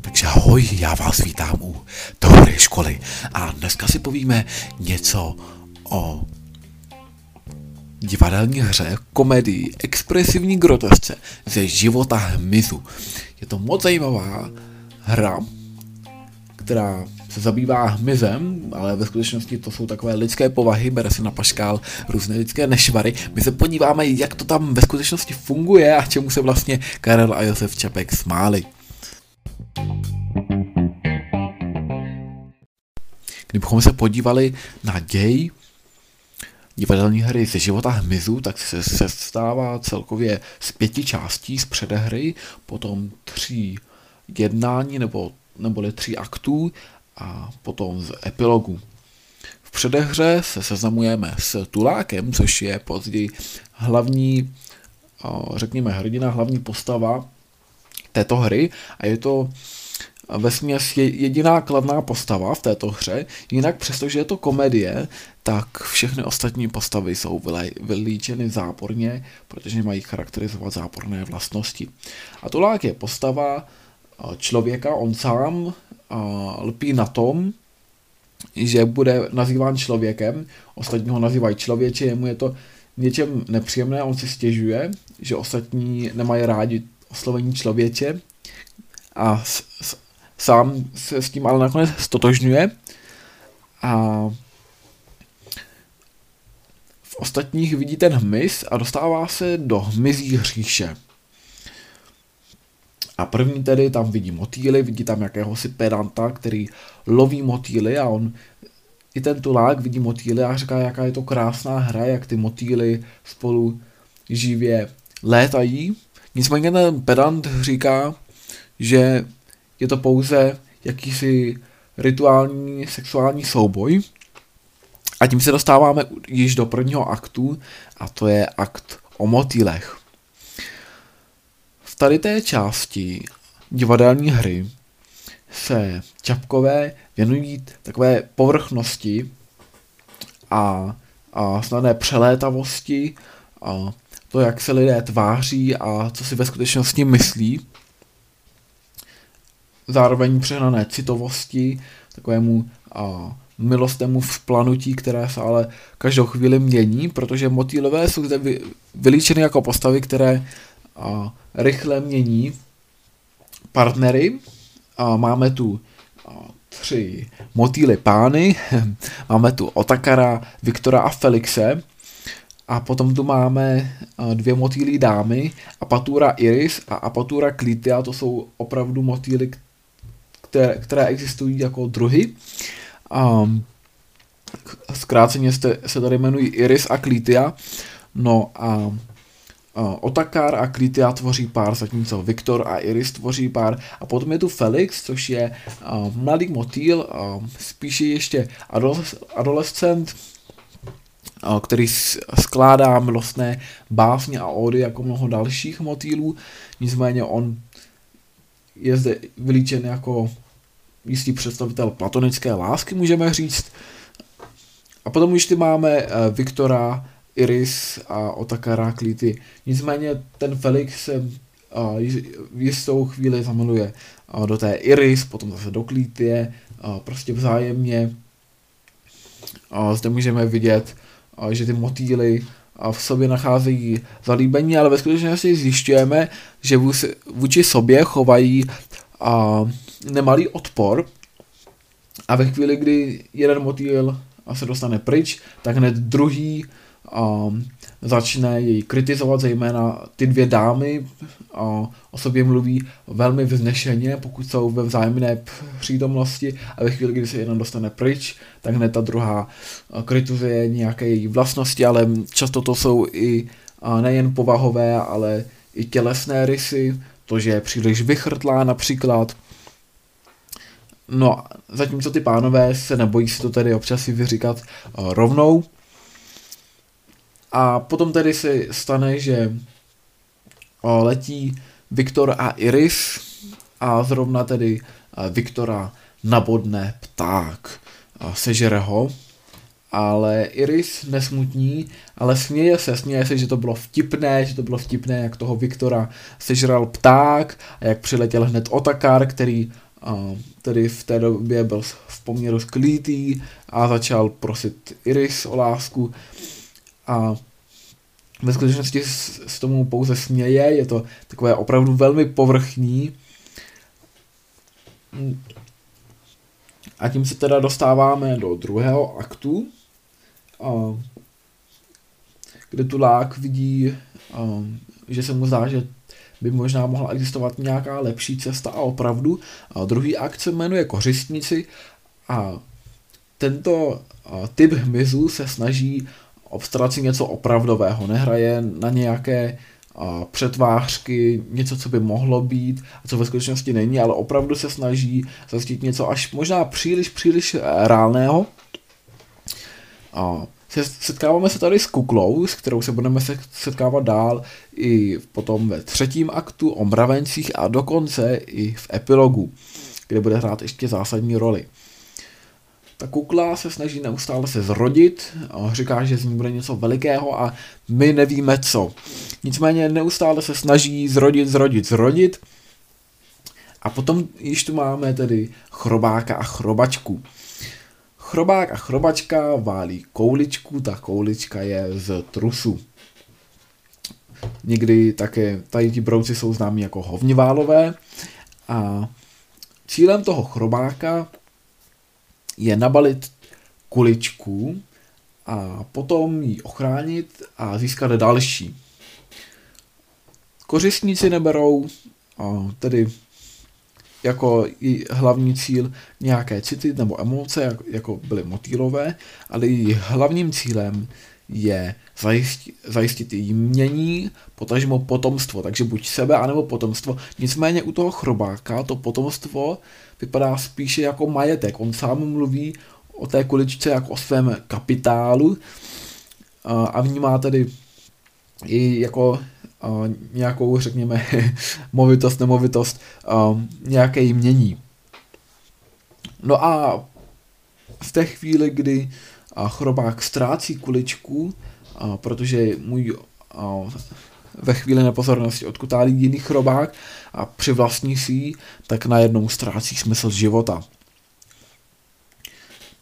Takže ahoj, já vás vítám u dobré školy a dneska si povíme něco o divadelní hře, komedii, expresivní grotesce ze života hmyzu. Je to moc zajímavá hra, která se zabývá hmyzem, ale ve skutečnosti to jsou takové lidské povahy, bere se na paškál různé lidské nešvary. My se podíváme, jak to tam ve skutečnosti funguje a čemu se vlastně Karel a Josef Čapek smáli. Kdybychom se podívali na děj divadelní hry ze života hmyzu, tak se, se stává celkově z pěti částí z předehry, potom tří jednání nebo, neboli tří aktů a potom z epilogu. V předehře se seznamujeme s Tulákem, což je později hlavní, řekněme, hrdina, hlavní postava této hry a je to ve směs jediná kladná postava v této hře, jinak přestože je to komedie, tak všechny ostatní postavy jsou vylíčeny záporně, protože mají charakterizovat záporné vlastnosti. A Tulák je postava člověka, on sám lpí na tom, že bude nazýván člověkem, ostatní ho nazývají člověče, jemu je to něčem nepříjemné, on si stěžuje, že ostatní nemají rádi oslovení člověče. A s, s, sám se s tím ale nakonec stotožňuje. A v ostatních vidí ten hmyz a dostává se do hmyzí hříše. A první tedy tam vidí motýly, vidí tam jakéhosi pedanta, který loví motýly a on i ten tulák vidí motýly a říká, jaká je to krásná hra, jak ty motýly spolu živě létají. Nicméně ten pedant říká, že je to pouze jakýsi rituální sexuální souboj. A tím se dostáváme již do prvního aktu, a to je akt o motýlech. Tady té části divadelní hry se Čapkové věnují takové povrchnosti a, a snadné přelétavosti a to, jak se lidé tváří a co si ve skutečnosti myslí. Zároveň přehnané citovosti, takovému a, milostnému vzplanutí, které se ale každou chvíli mění, protože motýlové jsou zde vy, vylíčeny jako postavy, které a, rychle mění partnery. A máme tu a, tři motýly pány, máme tu Otakara, Viktora a Felixe, a potom tu máme dvě motýly dámy, Apatura Iris a Apatura Klitia, to jsou opravdu motýly, které, které existují jako druhy. Um, zkráceně se, tady jmenují Iris a Klitia. No a Otakar a Klitia tvoří pár, zatímco Viktor a Iris tvoří pár. A potom je tu Felix, což je uh, mladý motýl, uh, spíše ještě adoles- adolescent, uh, který skládá milostné básně a ódy jako mnoho dalších motýlů. Nicméně on je zde vylíčen jako jistý představitel platonické lásky, můžeme říct. A potom už ty máme eh, Viktora, Iris a Otakara Klity. Nicméně ten Felix se v jistou chvíli zamiluje do té Iris, potom zase do Klítie, prostě vzájemně. Zde můžeme vidět, že ty motýly v sobě nacházejí zalíbení, ale ve skutečnosti zjišťujeme, že vůči sobě chovají nemalý odpor a ve chvíli, kdy jeden motýl se dostane pryč, tak hned druhý um, začne jej kritizovat, zejména ty dvě dámy. Uh, o sobě mluví velmi vznešeně, pokud jsou ve vzájemné přítomnosti. A ve chvíli, kdy se jeden dostane pryč, tak hned ta druhá uh, kritizuje nějaké její vlastnosti, ale často to jsou i nejen povahové, ale i tělesné rysy, to, že je příliš vychrtlá například, No, zatímco ty pánové se nebojí si to tady občas si vyříkat rovnou. A potom tedy se stane, že letí Viktor a Iris a zrovna tedy uh, Viktora nabodne pták. Uh, sežere ho ale Iris nesmutní, ale směje se, směje se, že to bylo vtipné, že to bylo vtipné, jak toho Viktora sežral pták a jak přiletěl hned Otakar, který uh, tedy v té době byl v poměru sklítý a začal prosit Iris o lásku a ve skutečnosti s tomu pouze směje, je to takové opravdu velmi povrchní. A tím se teda dostáváme do druhého aktu, kde tu lák vidí, že se mu zdá, že by možná mohla existovat nějaká lepší cesta a opravdu. A druhý akt se jmenuje Kořistníci a tento typ hmyzu se snaží obstarat si něco opravdového, nehraje na nějaké a přetvářky, něco, co by mohlo být a co ve skutečnosti není, ale opravdu se snaží zajistit něco až možná příliš, příliš reálného. A setkáváme se tady s kuklou, s kterou se budeme setkávat dál i potom ve třetím aktu o mravencích a dokonce i v epilogu, kde bude hrát ještě zásadní roli. Ta kukla se snaží neustále se zrodit, říká, že z ní bude něco velikého a my nevíme co. Nicméně neustále se snaží zrodit, zrodit, zrodit. A potom již tu máme tedy chrobáka a chrobačku. Chrobák a chrobačka válí kouličku, ta koulička je z trusu. Někdy také tady ti brouci jsou známí jako hovniválové a cílem toho chrobáka je nabalit kuličku a potom ji ochránit a získat další. Kořistníci neberou tedy jako hlavní cíl nějaké city nebo emoce, jako byly motýlové, ale i hlavním cílem je zajistit, zajistit mění, potažmo potomstvo, takže buď sebe, anebo potomstvo. Nicméně u toho chrobáka to potomstvo vypadá spíše jako majetek. On sám mluví o té kuličce jako o svém kapitálu a vnímá tedy i jako nějakou, řekněme, movitost, nemovitost, nějaké jmění. No a v té chvíli, kdy chrobák ztrácí kuličku, protože můj ve chvíli nepozornosti odkutálí jiný chrobák a přivlastní si ji, tak najednou ztrácí smysl života.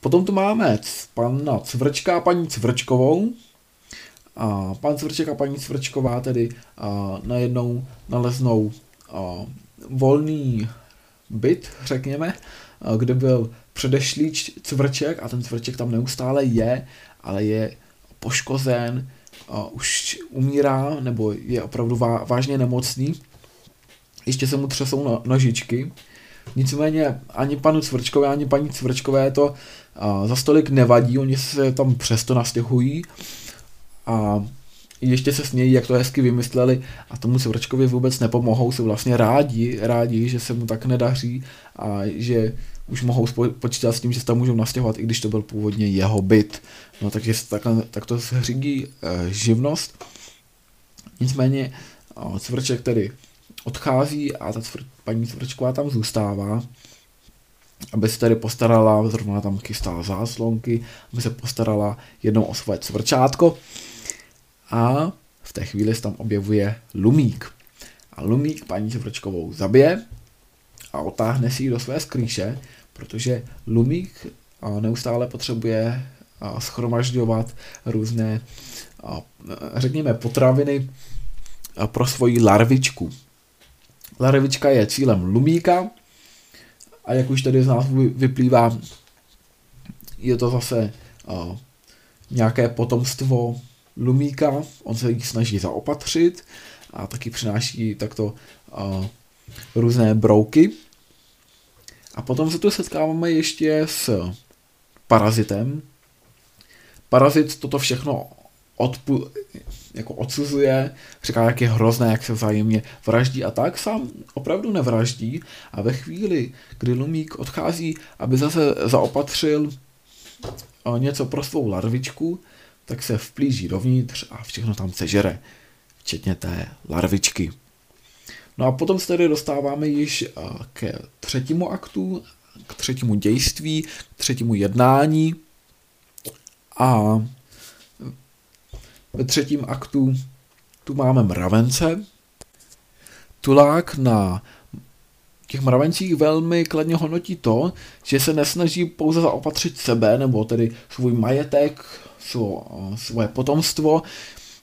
Potom tu máme pana Cvrčka a paní Cvrčkovou. A pan Cvrček a paní Cvrčková tedy a, najednou naleznou a, volný byt, řekněme, a, kde byl předešlý cvrček a ten cvrček tam neustále je, ale je poškozen, a už umírá nebo je opravdu vážně nemocný. Ještě se mu třesou no, nožičky. Nicméně ani panu Cvrčkové, ani paní Cvrčkové to za stolik nevadí, oni se tam přesto nastěhují a ještě se smějí, jak to hezky vymysleli a tomu Cvrčkovi vůbec nepomohou, jsou vlastně rádi, rádi, že se mu tak nedaří a že už mohou počítat s tím, že se tam můžou nastěhovat, i když to byl původně jeho byt. No takže tak, tak to zřídí e, živnost. Nicméně e, Cvrček tedy odchází a ta cvr, paní Cvrčková tam zůstává, aby se tedy postarala, zrovna tam chystá záslonky, aby se postarala jednou o své cvrčátko a v té chvíli se tam objevuje Lumík. A Lumík paní Cvrčkovou zabije a otáhne si ji do své skrýše protože Lumík neustále potřebuje schromažďovat různé, řekněme, potraviny pro svoji larvičku. Larvička je cílem Lumíka a jak už tady z nás vyplývá, je to zase nějaké potomstvo Lumíka, on se jí snaží zaopatřit a taky přináší takto různé brouky, a potom se tu setkáváme ještě s parazitem. Parazit toto všechno odpu- jako odsuzuje, říká, jak je hrozné, jak se vzájemně vraždí a tak, sám opravdu nevraždí a ve chvíli, kdy Lumík odchází, aby zase zaopatřil něco pro svou larvičku, tak se vplíží dovnitř a všechno tam sežere, včetně té larvičky. No a potom se tedy dostáváme již eh, ke třetímu aktu, k třetímu dějství, k třetímu jednání. A ve třetím aktu tu máme mravence. Tulák na těch mravencích velmi kladně hodnotí to, že se nesnaží pouze zaopatřit sebe, nebo tedy svůj majetek, svo, svoje potomstvo,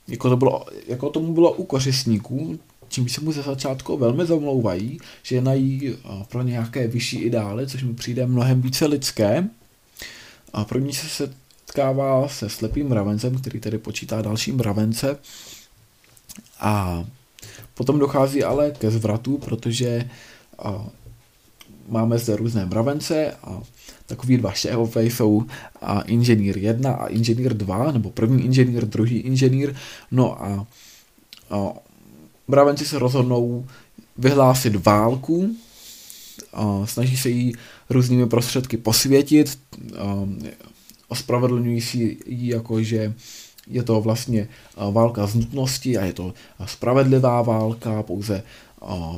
jako, to bylo, jako tomu bylo u kořistníků, čím se mu ze začátku velmi zamlouvají, že jednají pro nějaké vyšší ideály, což mi přijde mnohem více lidské. A pro ní se setkává se slepým mravencem, který tedy počítá další mravence. A potom dochází ale ke zvratu, protože a, máme zde různé mravence a takový dva šéfové jsou a inženýr 1 a inženýr 2, nebo první inženýr, druhý inženýr. No a, a mravenci se rozhodnou vyhlásit válku, a snaží se jí různými prostředky posvětit, a ospravedlňují si ji jako, že je to vlastně válka z nutnosti a je to spravedlivá válka pouze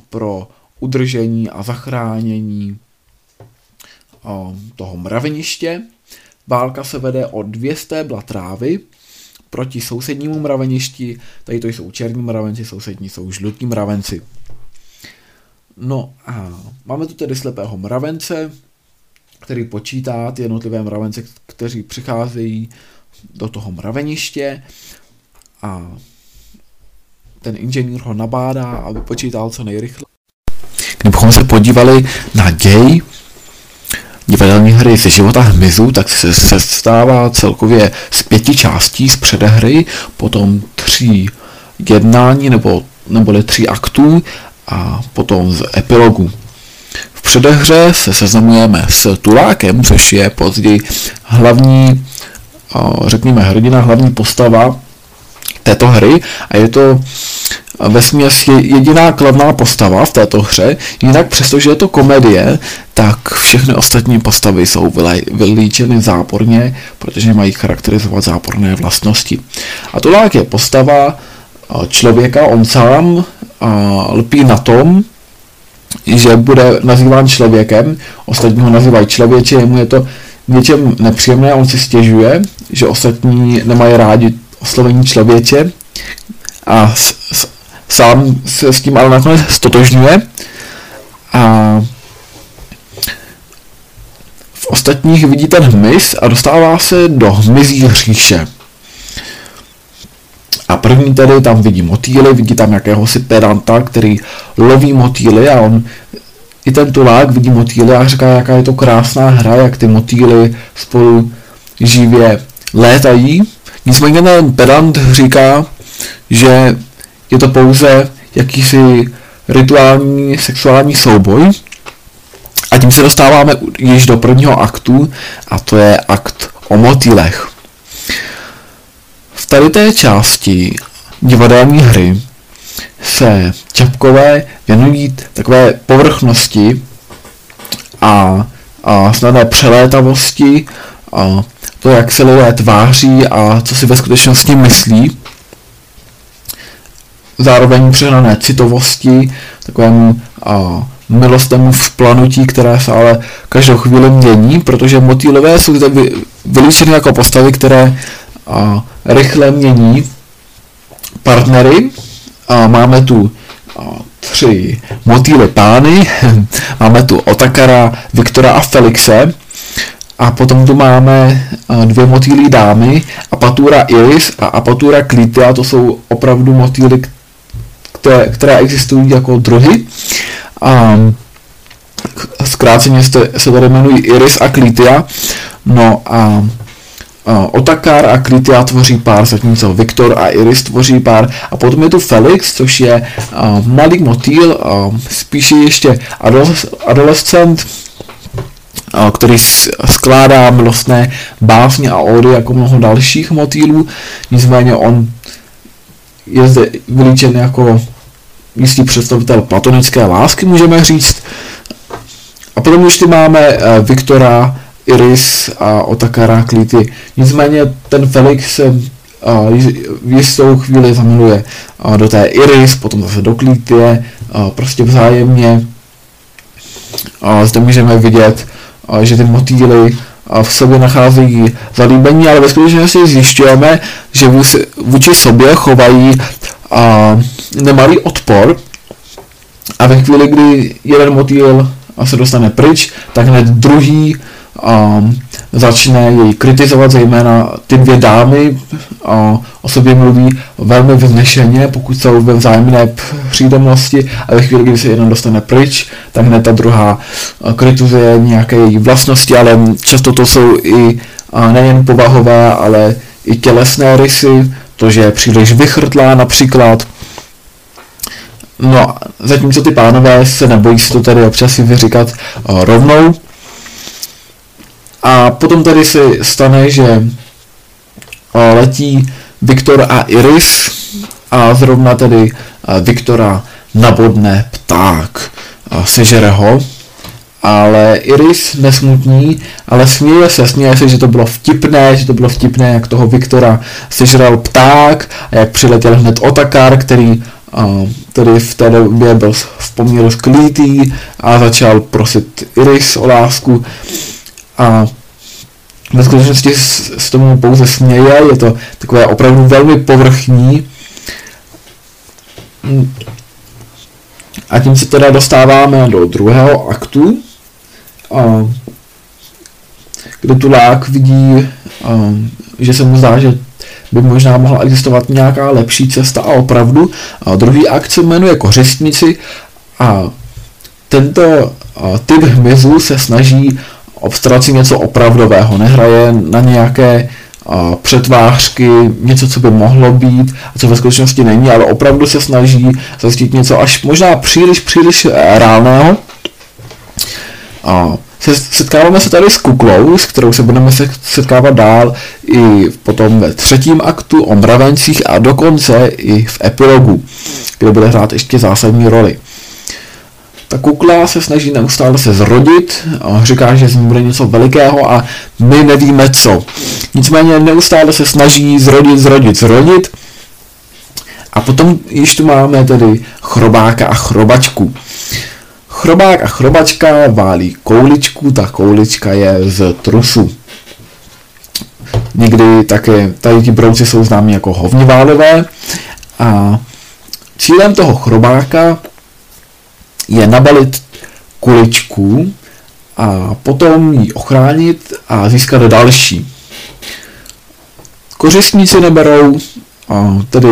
pro udržení a zachránění toho mraveniště. Válka se vede o dvě stébla trávy proti sousednímu mraveništi. Tady to jsou černí mravenci, sousední jsou žlutí mravenci. No a máme tu tedy slepého mravence, který počítá ty jednotlivé mravence, kteří přicházejí do toho mraveniště a ten inženýr ho nabádá, aby počítal co nejrychleji. Kdybychom se podívali na děj divadelní hry ze života hmyzu, tak se, se stává celkově z pěti částí z předehry, potom tří jednání nebo, neboli tří aktů a potom z epilogu. V předehře se seznamujeme s Tulákem, což je později hlavní, řekněme, hrdina, hlavní postava této hry a je to ve směs jediná kladná postava v této hře, jinak přestože je to komedie, tak všechny ostatní postavy jsou vylíčeny záporně, protože mají charakterizovat záporné vlastnosti. A Tulák je postava člověka, on sám lpí na tom, že bude nazýván člověkem, ostatní ho nazývají člověče, jemu je to něčem nepříjemné, on si stěžuje, že ostatní nemají rádi oslovení člověče a s, s, sám se s tím ale nakonec stotožňuje a v ostatních vidí ten hmyz a dostává se do hmyzí hříše. A první tedy tam vidí motýly, vidí tam jakéhosi pedanta, který loví motýly a on i ten tulák vidí motýly a říká, jaká je to krásná hra, jak ty motýly spolu živě létají. Nicméně ten pedant říká, že je to pouze jakýsi rituální sexuální souboj. A tím se dostáváme již do prvního aktu, a to je akt o motýlech. V tady té části divadelní hry se Čapkové věnují takové povrchnosti a, a snadné přelétavosti, a to, jak se lidé tváří a co si ve skutečnosti myslí zároveň přehnané citovosti, takovému a, milostému vzplanutí, které se ale každou chvíli mění, protože motýlové jsou zde vy, vylíčeny jako postavy, které a, rychle mění partnery. A máme tu a, tři motýly pány, máme tu Otakara, Viktora a Felixe, a potom tu máme dvě motýly dámy, Apatura Iris a Apatura Klitia, to jsou opravdu motýly, které, které existují jako druhy. A zkráceně se, tady jmenují Iris a Klitia. No a Otakar a Klitia tvoří pár, zatímco Viktor a Iris tvoří pár. A potom je tu Felix, což je uh, malý motýl, uh, spíše ještě adolescent, uh, který skládá milostné básně a ódy jako mnoho dalších motýlů. Nicméně on je zde vylíčen jako jistý představitel platonické lásky, můžeme říct. A potom už ty máme uh, Viktora, Iris a Otakara Klity. Nicméně ten Felix se uh, v jistou chvíli zamiluje uh, do té Iris, potom zase do Klitie, uh, prostě vzájemně. Zde můžeme vidět, že ty motýly v sobě nacházejí zalíbení, ale ve skutečnosti zjišťujeme, že vůči sobě chovají nemalý odpor. A ve chvíli, kdy jeden motýl se dostane pryč, tak hned druhý um, začne jej kritizovat, zejména ty dvě dámy uh, o sobě mluví velmi vznešeně, pokud jsou ve vzájemné přítomnosti a ve chvíli, kdy se jeden dostane pryč, tak hned ta druhá uh, kritizuje nějaké její vlastnosti, ale často to jsou i uh, nejen povahové, ale i tělesné rysy, to, že je příliš vychrtlá například, No, zatímco ty pánové se nebojí si to tady občas si vyříkat rovnou. A potom tady se stane, že uh, letí Viktor a Iris a zrovna tedy uh, Viktora nabodne pták, uh, sežere ho, ale Iris nesmutní, ale směje se, směje se, že to bylo vtipné, že to bylo vtipné, jak toho Viktora sežral pták a jak přiletěl hned Otakar, který tedy v té době byl v poměru sklítý a začal prosit Iris o lásku a ve skutečnosti s tomu pouze směje, je to takové opravdu velmi povrchní. A tím se teda dostáváme do druhého aktu, kde Tulák vidí, že se mu zdá, že by možná mohla existovat nějaká lepší cesta a opravdu. A druhý akt se jmenuje Kořistníci a tento typ hmyzu se snaží obstarat si něco opravdového, nehraje na nějaké a, přetvářky, něco, co by mohlo být a co ve skutečnosti není, ale opravdu se snaží zjistit něco až možná příliš, příliš eh, reálného. A, setkáváme se tady s kuklou, s kterou se budeme setkávat dál i potom ve třetím aktu o mravencích a dokonce i v epilogu, kde bude hrát ještě zásadní roli. Ta kukla se snaží neustále se zrodit, říká, že z ní bude něco velikého a my nevíme co. Nicméně neustále se snaží zrodit, zrodit, zrodit. A potom již tu máme tedy chrobáka a chrobačku. Chrobák a chrobačka válí kouličku, ta koulička je z trusu. Někdy také tady ti brouci jsou známí jako hovniválové a cílem toho chrobáka je nabalit kuličku a potom ji ochránit a získat další. Kořistníci neberou tedy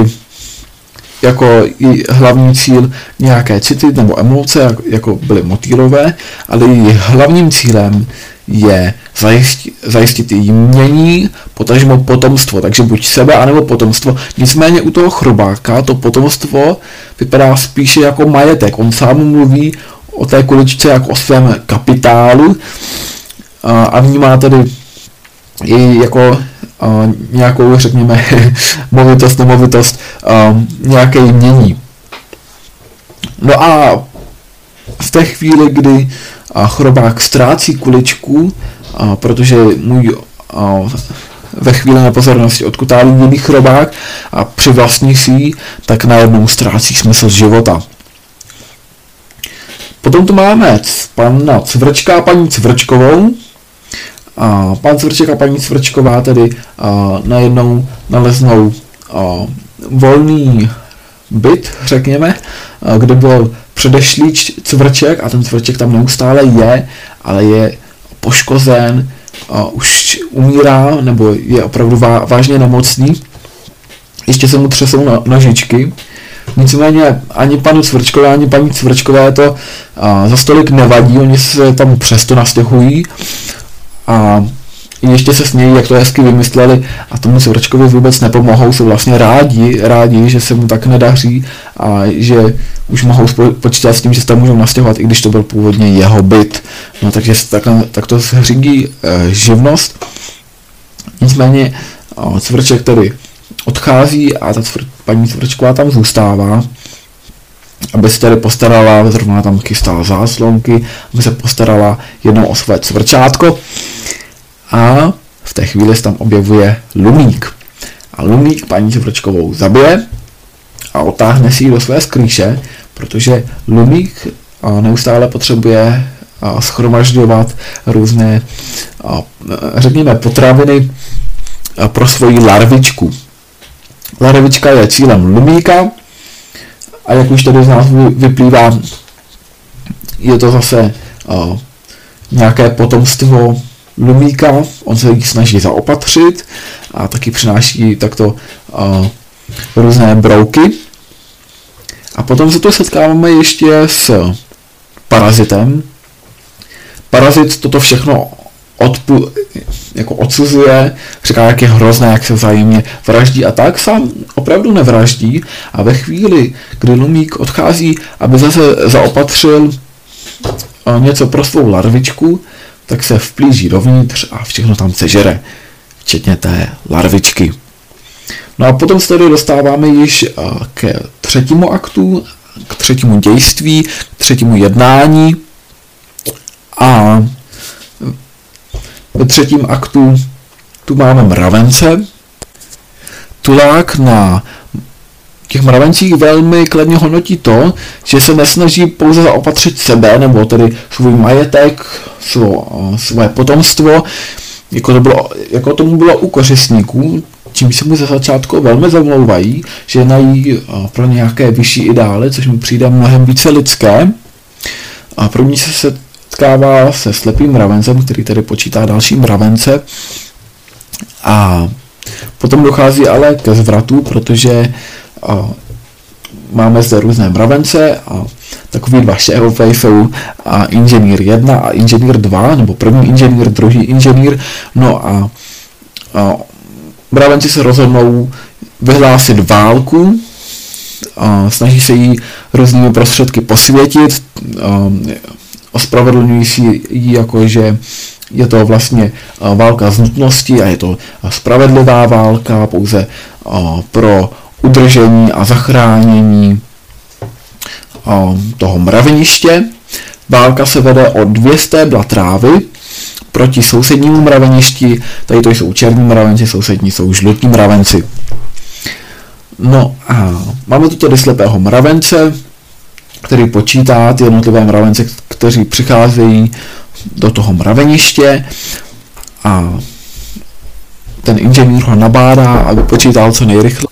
jako i hlavní cíl nějaké city nebo emoce, jako byly motýlové, ale i hlavním cílem je zajistit, zajistit jmění, potažmo potomstvo, takže buď sebe, anebo potomstvo. Nicméně u toho chrobáka to potomstvo vypadá spíše jako majetek. On sám mluví o té kuličce jako o svém kapitálu a vnímá tedy i jako uh, nějakou, řekněme, movitost, nemovitost, nějaké jmění. No a v té chvíli, kdy uh, chrobák ztrácí kuličku, uh, protože můj uh, ve chvíli nepozornosti odkutálí jiný chrobák a přivlastní si ji, tak najednou ztrácí smysl života. Potom tu máme pana Cvrčka a paní Cvrčkovou, a pan Cvrček a paní Cvrčková tedy a, najednou naleznou a, volný byt, řekněme, a, kde byl předešlý cvrček a ten cvrček tam neustále je, ale je poškozen, a už umírá nebo je opravdu vážně nemocný. Ještě se mu třesou no, nožičky. Nicméně ani panu Cvrčkové, ani paní Cvrčkové to a, za stolik nevadí, oni se tam přesto nastěhují a ještě se smějí, jak to hezky vymysleli a tomu Svrčkovi vůbec nepomohou, jsou vlastně rádi, rádi, že se mu tak nedaří a že už mohou počítat s tím, že se tam můžou nastěhovat, i když to byl původně jeho byt. No takže tak, tak to zřídí e, živnost. Nicméně e, Cvrček tedy odchází a ta cvr, paní Cvrčková tam zůstává aby se tedy postarala, zrovna tam chystala záslonky, aby se postarala jednou o své cvrčátko a v té chvíli se tam objevuje Lumík. A Lumík paní Cvrčkovou zabije a otáhne si ji do své skrýše, protože Lumík neustále potřebuje schromažďovat různé, řekněme, potraviny pro svoji larvičku. Larvička je cílem lumíka a jak už tady z nás vyplývá, je to zase nějaké potomstvo lumíka, on se jí snaží zaopatřit a taky přináší takto různé brouky. A potom se tu setkáváme ještě s parazitem. Parazit toto všechno odpu, jako odsuzuje, říká, jak je hrozné, jak se vzájemně vraždí a tak sám opravdu nevraždí a ve chvíli, kdy Lumík odchází, aby zase zaopatřil něco pro svou larvičku, tak se vplíží dovnitř a všechno tam sežere, včetně té larvičky. No a potom se tady dostáváme již ke třetímu aktu, k třetímu dějství, k třetímu jednání a ve třetím aktu tu máme mravence. Tulák na těch mravencích velmi kladně hodnotí to, že se nesnaží pouze zaopatřit sebe, nebo tedy svůj majetek, svo, své potomstvo, jako, to bylo, jako tomu bylo u kořistníků, čím se mu ze začátku velmi zamlouvají, že jednají pro nějaké vyšší ideály, což mu přijde mnohem více lidské. A pro ní se setkává se slepým mravencem, který tedy počítá další mravence. A potom dochází ale ke zvratu, protože a, máme zde různé mravence a takový dva jsou a inženýr 1 a inženýr 2, nebo první inženýr, druhý inženýr, no a, a mravenci se rozhodnou vyhlásit válku, a snaží se jí různými prostředky posvětit, a, ospravedlňují si ji jako, že je to vlastně válka z nutnosti a je to spravedlivá válka pouze pro udržení a zachránění toho mraveniště. Válka se vede o dvě stébla trávy proti sousednímu mraveništi, tady to jsou černí mravenci, sousední jsou žlutí mravenci. No a máme tu tedy slepého mravence, který počítá ty jednotlivé mravence, kteří přicházejí do toho mraveniště a ten inženýr ho nabádá, aby počítal co nejrychleji